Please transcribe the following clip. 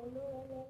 Hello, hello.